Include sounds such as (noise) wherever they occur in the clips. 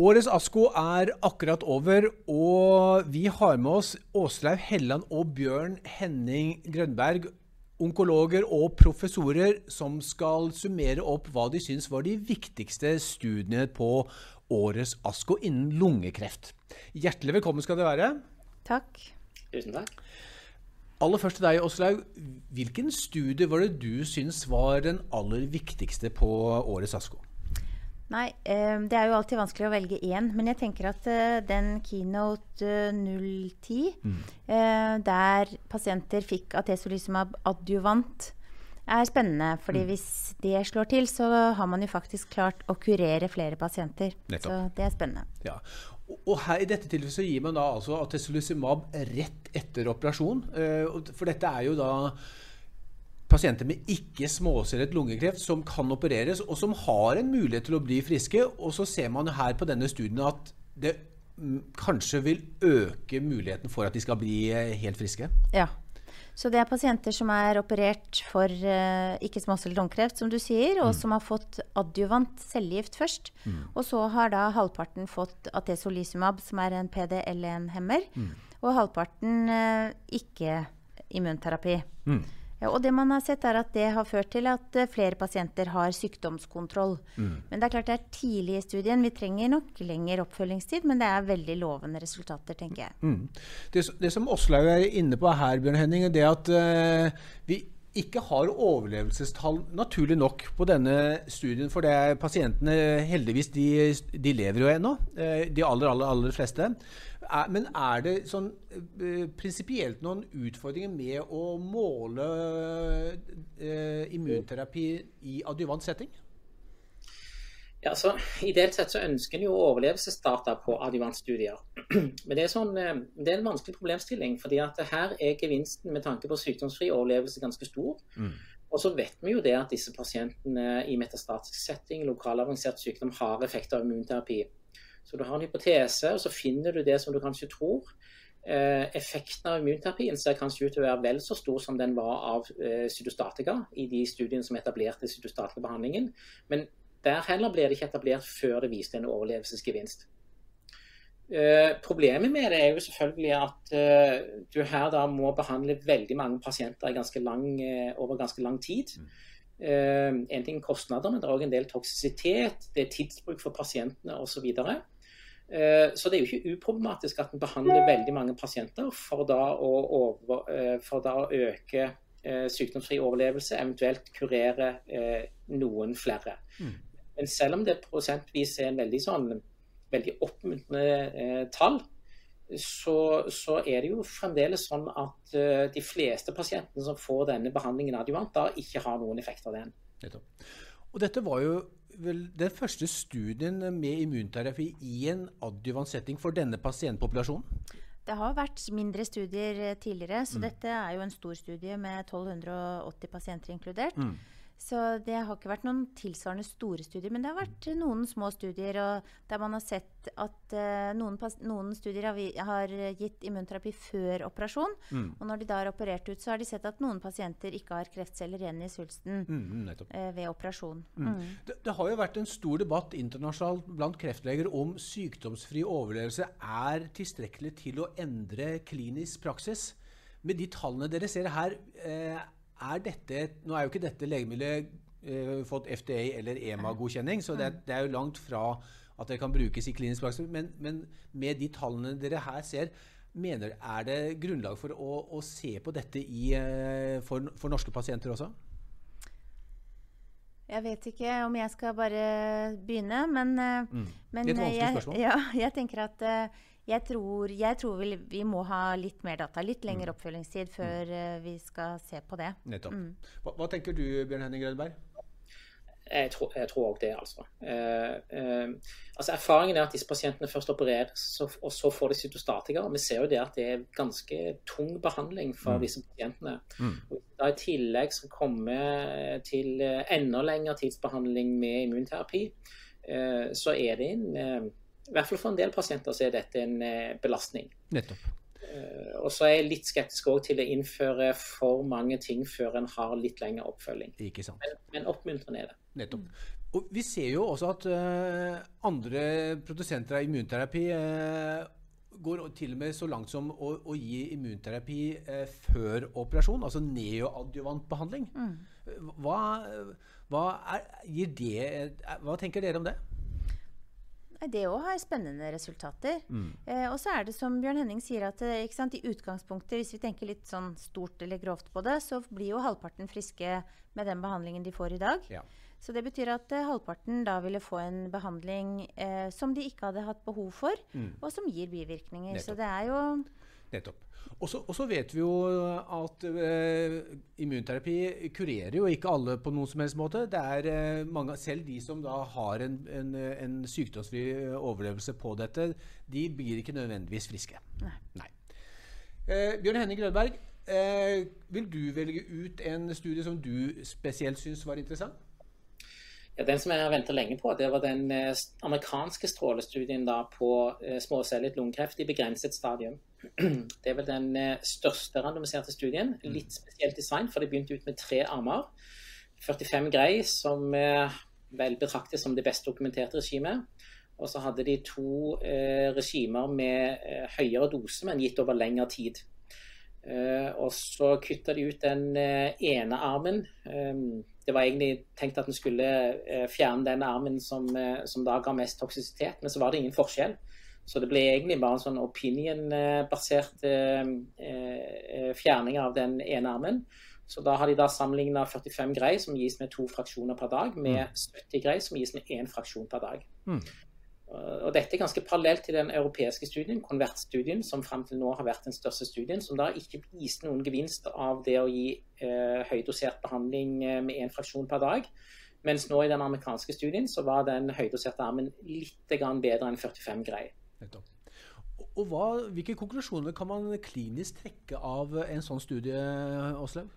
Årets ASKO er akkurat over, og vi har med oss Åslaug Helland og Bjørn Henning Grønberg, onkologer og professorer, som skal summere opp hva de syns var de viktigste studiene på årets ASKO innen lungekreft. Hjertelig velkommen skal det være. Takk. Tusen takk. Aller først til deg, Åslaug. Hvilken studie var det du syns var den aller viktigste på årets ASKO? Nei, eh, det er jo alltid vanskelig å velge én. Men jeg tenker at eh, den Keynote eh, 010, mm. der pasienter fikk atezolizumab adjuvant, er spennende. fordi mm. hvis det slår til, så har man jo faktisk klart å kurere flere pasienter. Nettopp. Så det er spennende. Ja. Og her, I dette tilfellet så gir man da altså atezolizumab rett etter operasjon. For dette er jo da pasienter med ikke-småcellet lungekreft som kan opereres, og som har en mulighet til å bli friske. Og så ser man her på denne studien at det mm, kanskje vil øke muligheten for at de skal bli eh, helt friske. Ja. Så det er pasienter som er operert for uh, ikke-småcellet lungekreft, som du sier, og mm. som har fått adjuvant cellegift først. Mm. Og så har da halvparten fått atezolizumab, som er en PDL1-hemmer, mm. og halvparten uh, ikke immunterapi. Mm. Og det man har sett, er at det har ført til at eh, flere pasienter har sykdomskontroll. Mm. Men det er klart det er tidlig i studien. Vi trenger nok lengre oppfølgingstid, men det er veldig lovende resultater, tenker jeg. Mm. Det, det, som Åslaug er inne på her, Bjørn Henning, er det at uh, vi ikke har overlevelsestall, naturlig nok, på denne studien. For det er pasientene, heldigvis, de, de lever jo ennå. Uh, de aller, aller, aller fleste. Er, men er det sånn uh, prinsipielt noen utfordringer med å måle immunterapi i adjuvant setting? Ja, så Ideelt sett så ønsker en jo overlevelsesdata på adjuvantstudier. (clears throat) Men det er, sånn, det er, en vanskelig problemstilling. fordi at her er gevinsten med tanke på sykdomsfri overlevelse ganske stor. Mm. Og så vet vi jo det at disse pasientene i metastatisk setting, lokalavansert sykdom, har effekter av immunterapi. Så du har en hypotese, og så finner du det som du kanskje tror. Eh, effekten av immunterapien ser kanskje ut til å være vel så stor som den var av eh, cytostatika i de studiene som etablerte cytostatikabehandlingen. Men der heller ble det ikke etablert før det viste en overlevelsesgevinst. Eh, problemet med det er jo selvfølgelig at eh, du her da må behandle veldig mange pasienter ganske lang, eh, over ganske lang tid. Eh, en ting er kostnader, men det er òg en del toksisitet, det er tidsbruk for pasientene osv. Så, uh, så det er jo ikke uproblematisk at en behandler veldig mange pasienter for da å, over, for da å øke sykdomsfri overlevelse, eventuelt kurere noen flere. Mm. Men selv om det prosentvis er en veldig, sånn, veldig oppmuntrende tall, så, så, er det jo fremdeles sånn at de fleste pasientene som får denne behandlingen adjuvant, da ikke har noen effekt av den. Og dette var jo vel den første studien med immunterapi i en adjuvant setting for denne pasientpopulasjonen? Det har vært mindre studier eh, tidligere, så mm. dette er jo en stor studie med 1280 pasienter inkludert. Mm. Så det har ikke vært noen tilsvarende store studier. Men det har vært noen små studier der man har sett at uh, noen, noen, studier har, vi, har, gitt immunterapi før operasjon. Mm. Og når de da har operert ut, så har de sett at noen pasienter ikke har kreftceller igjen i svulsten mm, uh, ved operasjon. Mm. mm. Det, det, har jo vært en stor debatt internasjonalt blant kreftleger om sykdomsfri overlevelse er tilstrekkelig til å endre klinisk praksis. Med de tallene dere ser her, uh, er dette Nå er jo ikke dette legemiddelet uh, fått FDA eller EMA-godkjenning, så det, er, det, er jo langt fra at det kan brukes i klinisk praksis. Men, men, med de tallene dere her ser, mener, er det grunnlag for å, å se på dette i, uh, for, for, norske pasienter også? Jeg vet ikke om jeg skal bare begynne, men, uh, mm. men Litt vanskelig spørsmål. (laughs) Ja, jeg tenker at jeg tror, jeg tror vi, vi, må ha litt mer data, litt lengre mm. oppfølgingstid mm. før mm. vi skal se på det. Nettopp. Mm. Hva, hva, tenker du, Bjørn Henning Grønberg? Jeg tror òg det, altså. Eh, eh, altså. Erfaringen er at disse pasientene først opereres, så, og så får de cytostatika. Vi ser jo det at det er ganske tung behandling for mm. disse pasientene. Mm. Og da I tillegg skal komme til enda lengre tidsbehandling med immunterapi, så er det en i hvert fall for en del pasienter så er dette en eh, belastning. Nettopp. Uh, og så er jeg litt skeptisk til å innføre for mange ting før en har litt lengre oppfølging. Ikke sant. Men, men oppmuntrende er det. Nettopp. Og Vi ser jo også at uh, andre produsenter av immunterapi uh, går til og med så langt som å, å gi immunterapi eh, før operasjon, altså neoadjuvant behandling. Mm. Hva, hva, er, det, hva, tenker dere om det? Det òg har spennende resultater. Mm. Eh, og så er det som Bjørn Henning sier, at sant, i utgangspunktet, hvis vi tenker litt sånn stort eller grovt på det, så blir jo halvparten friske med den behandlingen de får i dag. Ja. Så det betyr at eh, halvparten da ville få en behandling eh, som de ikke hadde hatt behov for, mm. og som gir bivirkninger. Nettopp. Så det er jo Nettopp. Og så vet vi jo at eh, immunterapi kurerer jo ikke alle på noen som helst måte. Det er eh, mange, Selv de som da har en, en, en sykdomsfri overlevelse på dette, de blir ikke nødvendigvis friske. Nei. Nei. Eh, Bjørn Henning Grønberg, vil du velge ut en studie som du spesielt syns var interessant? Ja, den som jeg har venta lenge på, det var den eh, amerikanske strålestudien da på eh, småcellet lungekreft i begrenset stadium. (clears throat) Det er vel den eh, største randomiserte studien. Mm. Litt spesielt design, for det begynte ut med tre armer. 45 grei, som vel betraktes som det best dokumenterte regimet. Og så hadde de to regimer med høyere dose, men gitt over lengre tid. Eh, og så kutta de ut den ene armen det var egentlig tenkt at en skulle eh, fjerne den armen som, eh, som, da ga mest toksisitet, men så var det ingen forskjell. Så det ble egentlig bare en sånn opinion-basert eh, fjerning av den ene armen. Så da har de da sammenligna 45 grei, som gis med to fraksjoner per dag, med 70 mm. grei, som gis med én fraksjon per dag. Mm. Og Dette er ganske parallelt til den europeiske studien, konvertstudien, som frem til nå har vært den største studien, som da ikke viste noen gevinst av det å gi eh, høydosert behandling eh, med én fraksjon per dag. Mens nå i den amerikanske studien så var den høydoserte armen litt bedre enn 45 grei. Og hva, Hvilke konklusjoner kan man klinisk trekke av en sånn studie, Åslaug?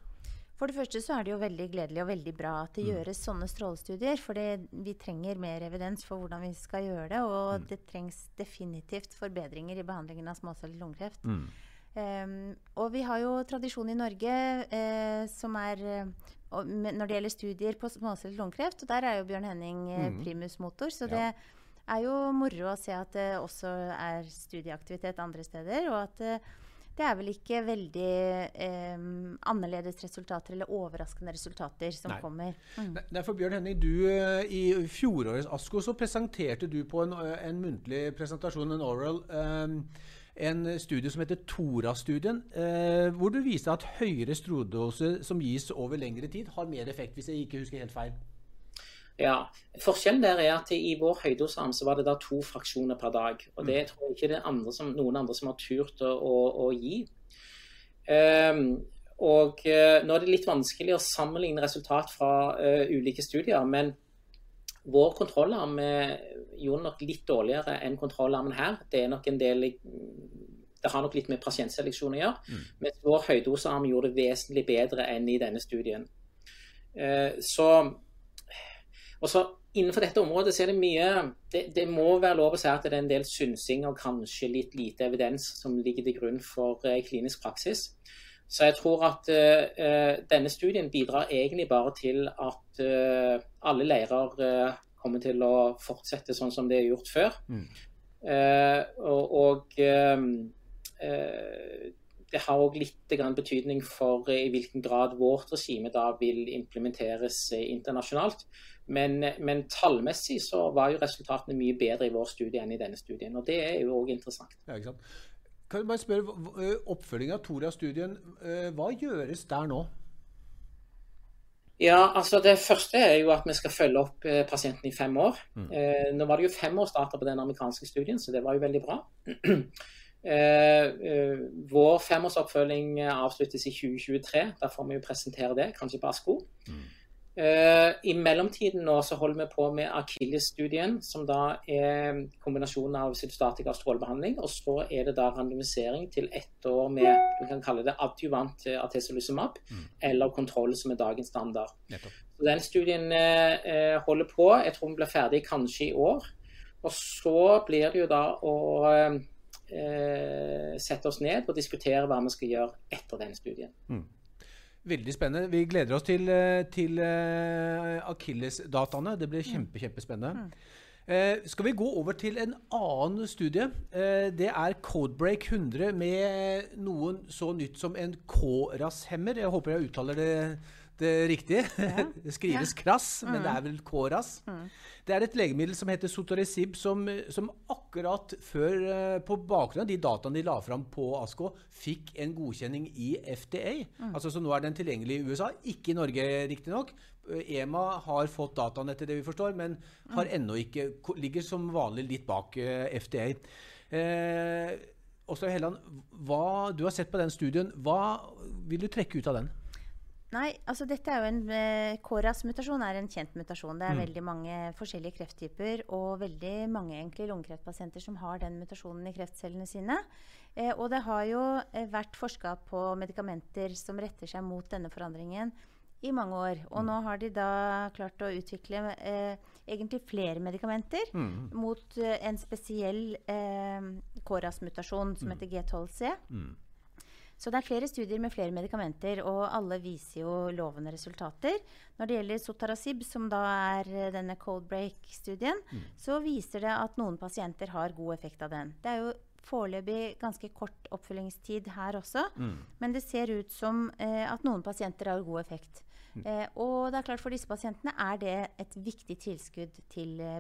For det første så er det jo veldig gledelig og veldig bra at det mm. gjøres sånne strålestudier. For vi trenger mer evidens for hvordan vi skal gjøre det. Og mm. det trengs definitivt forbedringer i behandlingen av småcellet lungekreft. Mm. Um, og vi har jo tradisjon i Norge eh, som er uh, når det gjelder studier på småcellet lungekreft. Og der er jo Bjørn Henning uh, primus motor. Så ja. det er jo moro å se at det også er studieaktivitet andre steder. og at det er vel ikke veldig eh, annerledes resultater eller overraskende resultater som Nei. kommer. Mm. Derfor, Bjørn Henning, du, eh, I fjorårets ASKO så presenterte du på en, eh, en muntlig presentasjon, en oral, eh, en studie som heter Tora-studien, eh, hvor du viste at høyere stråledose som gis over lengre tid, har mer effekt, hvis jeg ikke husker helt feil. Ja, Forskjellen der er at i vår høydosearm så var det da to fraksjoner per dag. og Det mm. tror jeg ikke det er andre som, noen andre som har turt å, å, å gi. Um, og uh, Nå er det litt vanskelig å sammenligne resultat fra uh, ulike studier, men vår kontrollarm gjorde nok litt dårligere enn kontrollarmen her. Det er nok en del det har nok litt med pasientseleksjon å gjøre. Mm. Mens vår høydosearm gjorde det vesentlig bedre enn i denne studien. så og så Innenfor dette området så er det mye det, det, må være lov å si at det er en del synsing og kanskje litt lite evidens som ligger til grunn for uh, klinisk praksis. Så jeg tror at uh, denne studien bidrar egentlig bare til at uh, alle leirer kommer til å fortsette sånn som det er gjort før. Mm. og, og det har òg litt betydning for i hvilken grad vårt regime da vil implementeres internasjonalt. Men, men, tallmessig så var jo resultatene mye bedre i vår studie enn i denne studien. Og det er jo òg interessant. Ja, ikke sant? Kan du bare spørre, eh, Oppfølging av Toria-studien, eh, hva gjøres der nå? Ja, altså Det første er jo at vi skal følge opp eh, pasienten i fem år. Mm. Eh, nå var det jo fem år starta på den amerikanske studien, så det var jo veldig bra. Eh, eh, vår femårsoppfølging avsluttes i 2023. Da får vi jo presentere det, kanskje på ASKO. Mm. Uh, I mellomtiden nå så holder vi på med Akilles-studien, som da er kombinasjonen av cytostatika og strålebehandling. Og så er det da randomisering til ett år med du kan kalle det adjuvant artesolysumab, mm. eller kontroll, som er dagens standard. Så Den studien eh, holder på. Jeg tror den blir ferdig kanskje i år. Og så blir det jo da å uh, sette oss ned og diskutere hva vi skal gjøre etter den studien. Mm. Veldig spennende. Vi gleder oss til, eh, til uh, Akilles-dataene. Det blir kjempe, kjempespennende. Mm. Eh, skal vi gå over til en annen studie? Eh, det er Codebreak 100 med noen så nytt som en KRAS-hemmer. Jeg håper jeg uttaler det, det riktig. Ja. (laughs) det skrives ja. krass, men mm. det er vel KRAS. Mm. Det er et legemiddel som heter Sotoresib, som, som akkurat før, eh, på bakgrunn av de dataene de la fram på ASKO, fikk en godkjenning i FDA. Mm. Altså, så nå er den tilgjengelig i USA, ikke i Norge riktignok, EMA har fått dataene etter det vi forstår, men har ennå ikke, ligger som vanlig litt bak eh, FDA. Eh, Åslaug Helland, hva, du har sett på den studien. Hva vil du trekke ut av den? Nei, altså dette er jo en eh, KRAS-mutasjon er en kjent mutasjon. Det er mm. veldig mange forskjellige krefttyper og veldig mange egentlig lungekreftpasienter som har den mutasjonen i kreftcellene sine. Eh, og det har jo eh, vært forska på medikamenter som retter seg mot denne forandringen i mange år. Og mm. nå har de da klart å utvikle eh, egentlig flere medikamenter mm. mot eh, en spesiell eh, KRAS-mutasjon som mm. heter G12C. Mm. Så det er flere studier med flere medikamenter, og alle viser jo lovende resultater. Når det gjelder Sotarasib, som da er eh, denne cold break-studien, mm. så viser det at noen pasienter har god effekt av den. Det er jo foreløpig ganske kort oppfølgingstid her også. Mm. Men det ser ut som eh, at noen pasienter har god effekt. Eh, og det er klart for disse pasientene er det et viktig tilskudd til eh,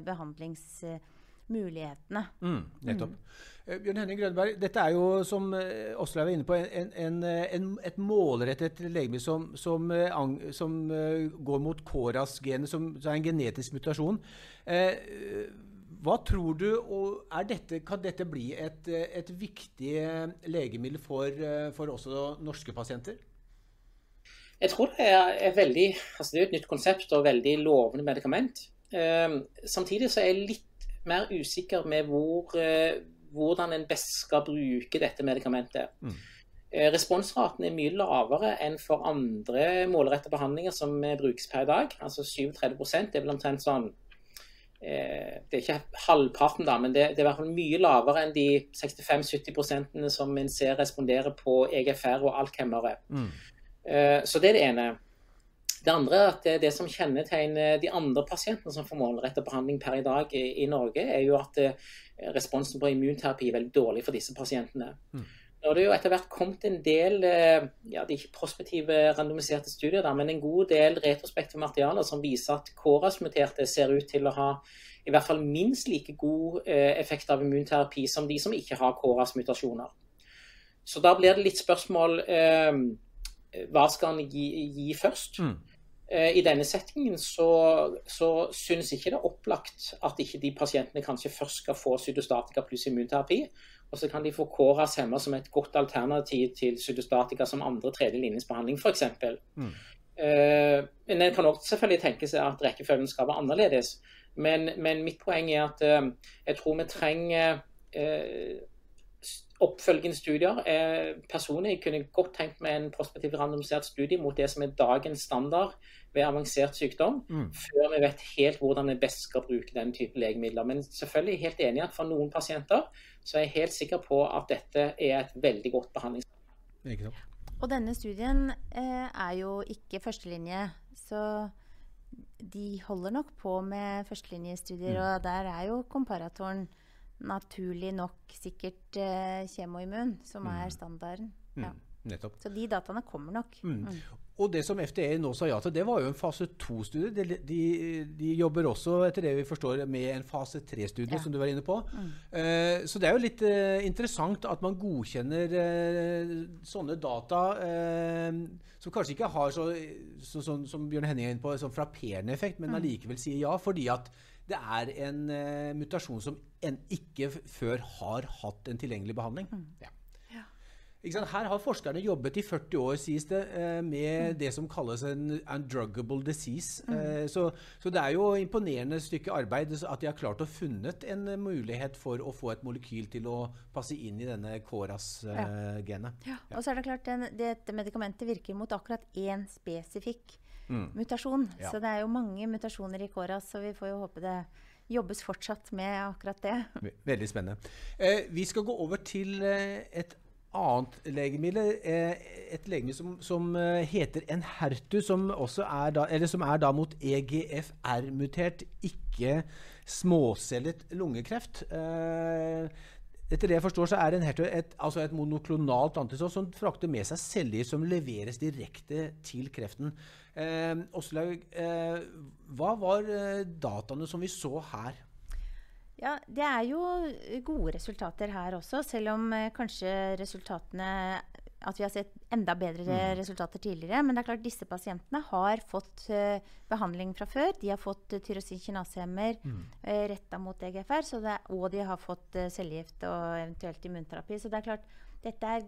behandlingsmulighetene. Mm, nettopp. Mm. Uh, Bjørn Henning Grønberg, dette er jo, som uh, Åsle var inne på, en, en, en, et målrettet legemiddel som, som, som går mot KRAS-genet, som, som, er en genetisk mutasjon. hva tror du, og dette, Kan dette bli et, et viktig legemiddel for, for også norske pasienter? Jeg tror det er, er veldig altså Det er et nytt konsept og veldig lovende medikament. Eh, samtidig så er jeg litt mer usikker med hvor, eh, hvordan en best skal bruke dette medikamentet. Mm. Eh, responsraten er mye lavere enn for andre målrettede behandlinger som brukes per dag. Altså 37% det er vel omtrent sånn eh, Det er ikke halvparten, da, men det, det, er i hvert fall mye lavere enn de 65-70 som en ser responderer på EGFR og alkhemmere. Mm. Eh, så det er det ene. Det andre er at det, som kjennetegner de andre pasientene som får målrettet behandling per i dag i, Norge, er jo at eh, responsen på immunterapi er veldig dårlig for disse pasientene. Mm. Nå har det jo etter hvert kommet en del eh, ja, det er ikke prospektive randomiserte studier, der, men en god del retrospektive materialer som viser at KRAS-muterte ser ut til å ha i hvert fall minst like god effekt av immunterapi som de som ikke har KRAS-mutasjoner. Så da blir det litt spørsmål eh, hva skal han gi, gi først? Mm. Eh, I denne settingen så, så synes ikke det er opplagt at ikke de pasientene kanskje først skal få cytostatika pluss immunterapi. Og så kan de få KRAS hemma som et godt alternativ til cytostatika som andre tredje linjes behandling, f.eks. Mm. Uh, men en kan også selvfølgelig tenke seg at rekkefølgen skal være annerledes. Men, men mitt poeng er at uh, jeg tror vi trenger uh, oppfølgende studier. Eh, personlig kunne jeg godt tenkt meg en prospektiv randomisert studie mot det som er dagens standard ved avansert sykdom, mm. før vi vet helt hvordan vi best skal bruke den type legemidler. Men selvfølgelig helt enig at for noen pasienter så er jeg helt sikker på at dette er et veldig godt behandlingsmiddel. Og denne studien eh, er jo ikke førstelinje, så de holder nok på med førstelinjestudier, mm. og der er jo komparatoren naturlig nok sikkert uh, kjemoimmun, som mm. er standarden. Mm. Ja. Nettopp. Så de dataene kommer nok. Mm. mm. Og det som FDA nå sa ja til, det var jo en fase 2-studie. De, de, de, jobber også, etter det vi forstår, med en fase 3-studie, ja. som du var inne på. Mm. Uh, så det er jo litt uh, interessant at man godkjenner uh, sånne data som kanskje ikke har så, så, så, som Bjørn Henning er inne på, sånn frapperende effekt, men mm. allikevel sier ja. fordi at det er en uh, mutasjon som en ikke før har hatt en tilgjengelig behandling. Mm. Ja. Her har forskerne jobbet i 40 år sies det, uh, med mm. det som kalles en undruggable disease. Uh, så, så, det er jo imponerende stykke arbeid at de har klart å funnet en mulighet for å få et molekyl til å passe inn i denne KRAS-genet. Ja. Ja. Og så er det klart at dette medikamentet virker mot akkurat én spesifikk mm. mutasjon. Ja. Så det er jo mange mutasjoner i KORAS, så vi får jo håpe det jobbes fortsatt med akkurat det. Veldig spennende. Eh, vi skal gå over til eh, et annet legemiddel, et legemiddel som, som heter Enhertu, som, er da, som er da mot EGFR-mutert, ikke småcellet lungekreft. Etter det jeg forstår, så er Enhertu et, altså et monoklonalt antistoff som frakter med seg celler som leveres direkte til kreften. Eh, Åslaug, eh, hva var dataene som vi så her? Ja, Det er jo gode resultater her også, selv om eh, kanskje resultatene At vi har sett enda bedre mm. resultater tidligere. Men det er klart disse pasientene har fått uh, behandling fra før. De har fått uh, tyrosin kinasehemmer mm. uh, retta mot EGFR, det, og de har fått uh, cellegift og eventuelt immunterapi. Så det er klart dette er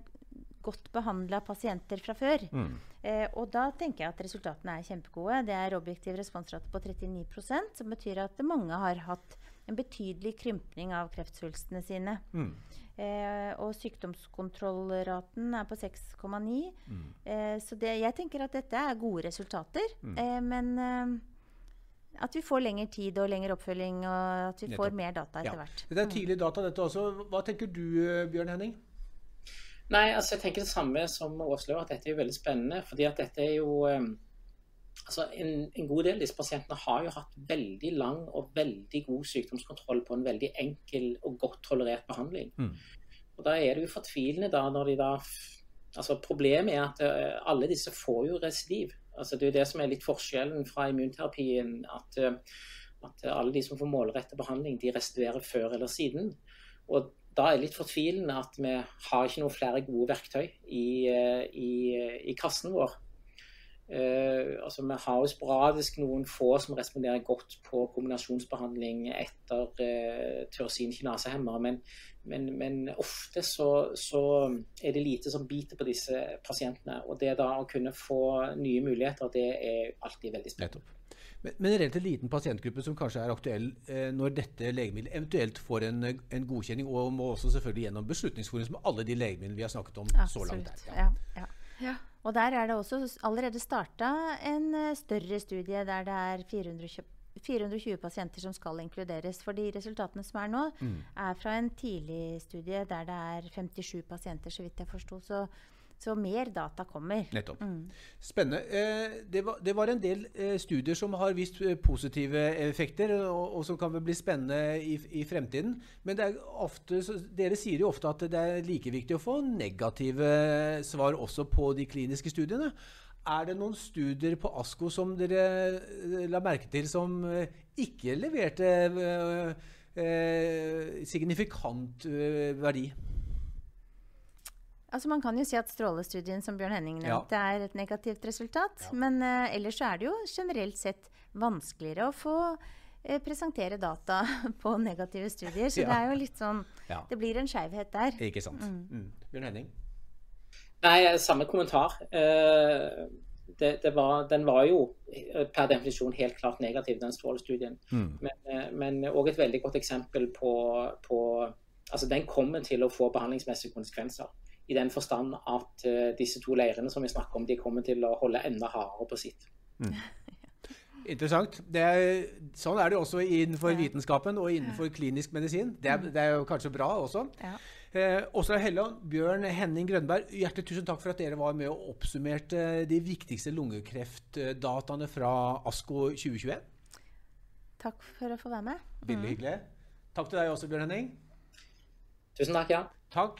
godt behandla pasienter fra før. Mm. Eh, og da tenker jeg at resultatene er kjempegode. Det er objektiv responsrate på 39% som betyr at mange har hatt en betydelig krympning av kreftsvulstene sine. Mm. Eh, og sykdomskontrollraten er på 6,9. Mm. Eh, så det, jeg tenker at dette er gode resultater. Mm. Eh, men eh, at vi får lengre tid og lengre oppfølging, og at vi Nettopp. får mer data etter ja. hvert. Det er tidlig data, dette også. Hva tenker du, eh, Bjørn Henning? Nei, altså jeg tenker det samme som Åslaug, at dette er veldig spennende. fordi at dette er jo altså en, en, god del av disse pasientene har jo hatt veldig lang og veldig god sykdomskontroll på en veldig enkel og godt tolerert behandling. Mm. Og Da er det jo fortvilende da når de da altså Problemet er at uh, alle disse får jo residiv. Altså Det er jo det som er litt forskjellen fra immunterapien. At, uh, at alle de som får målrettet behandling, de restituerer før eller siden. Og da er det litt fortvilende at vi har ikke noen flere gode verktøy i, uh, i, i kassen vår Uh, altså Vi har jo sporadisk noen få som responderer godt på kombinasjonsbehandling etter uh, tyrosin kinasehemmer, men, men, men, ofte så, så, er det lite som biter på disse pasientene. Og det da å kunne få nye muligheter, det er alltid veldig spennende. Men, men en relativt liten pasientgruppe som kanskje er aktuell eh, når dette legemiddelet eventuelt får en, en, godkjenning, og må også selvfølgelig gjennom Beslutningsforum med alle de legemidlene vi har snakket om Absolutt. så langt. Der. Ja. Ja, ja. Og der er det også allerede starta en eh, større studie der det er 420, 420 pasienter som skal inkluderes. For de resultatene som er nå, mm. er fra en tidlig studie der det er 57 pasienter, så vidt jeg forsto. Så så mer data kommer. Nettopp. Mm. Spennende. Eh, det, var, det, var, en del eh, studier som har vist eh, positive effekter, og, og som kan bli spennende i, i fremtiden. Men ofte, dere sier jo ofte at det er like viktig å få negative svar også på de kliniske studiene. Er det noen studier på ASKO som dere la merke til som ikke leverte eh, signifikant verdi? Altså Man kan jo si at strålestudien som Bjørn Henning nevnte, ja. er et negativt resultat. Ja. Men uh, ellers så er det jo generelt sett vanskeligere å få uh, presentere data (laughs) på negative studier. Så ja. det er jo litt sånn Det blir en skeivhet der. Ikke sant. Mm. Mm. Bjørn Henning? Nei, samme kommentar. Uh, det, det var, den var jo per definisjon helt klart negativ, den strålestudien. Mm. Men òg et veldig godt eksempel på, på Altså, den kommer til å få behandlingsmessige konsekvenser. I den forstand at uh, disse to leirene som vi snakker om, de kommer til å holde enda hardere på sitt. Mm. (laughs) Interessant. Er, sånn er det også innenfor ja. vitenskapen og innenfor klinisk medisin. Det er, mm. det er jo kanskje bra også. Ja. Eh, Åsra Helland, Bjørn Henning Grønberg, hjertelig tusen takk for at dere var med og oppsummerte de viktigste lungekreftdataene fra ASKO 2021. Takk for å få være med. Veldig mm. hyggelig. Takk til deg også, Bjørn Henning. Tusen takk, ja. Takk.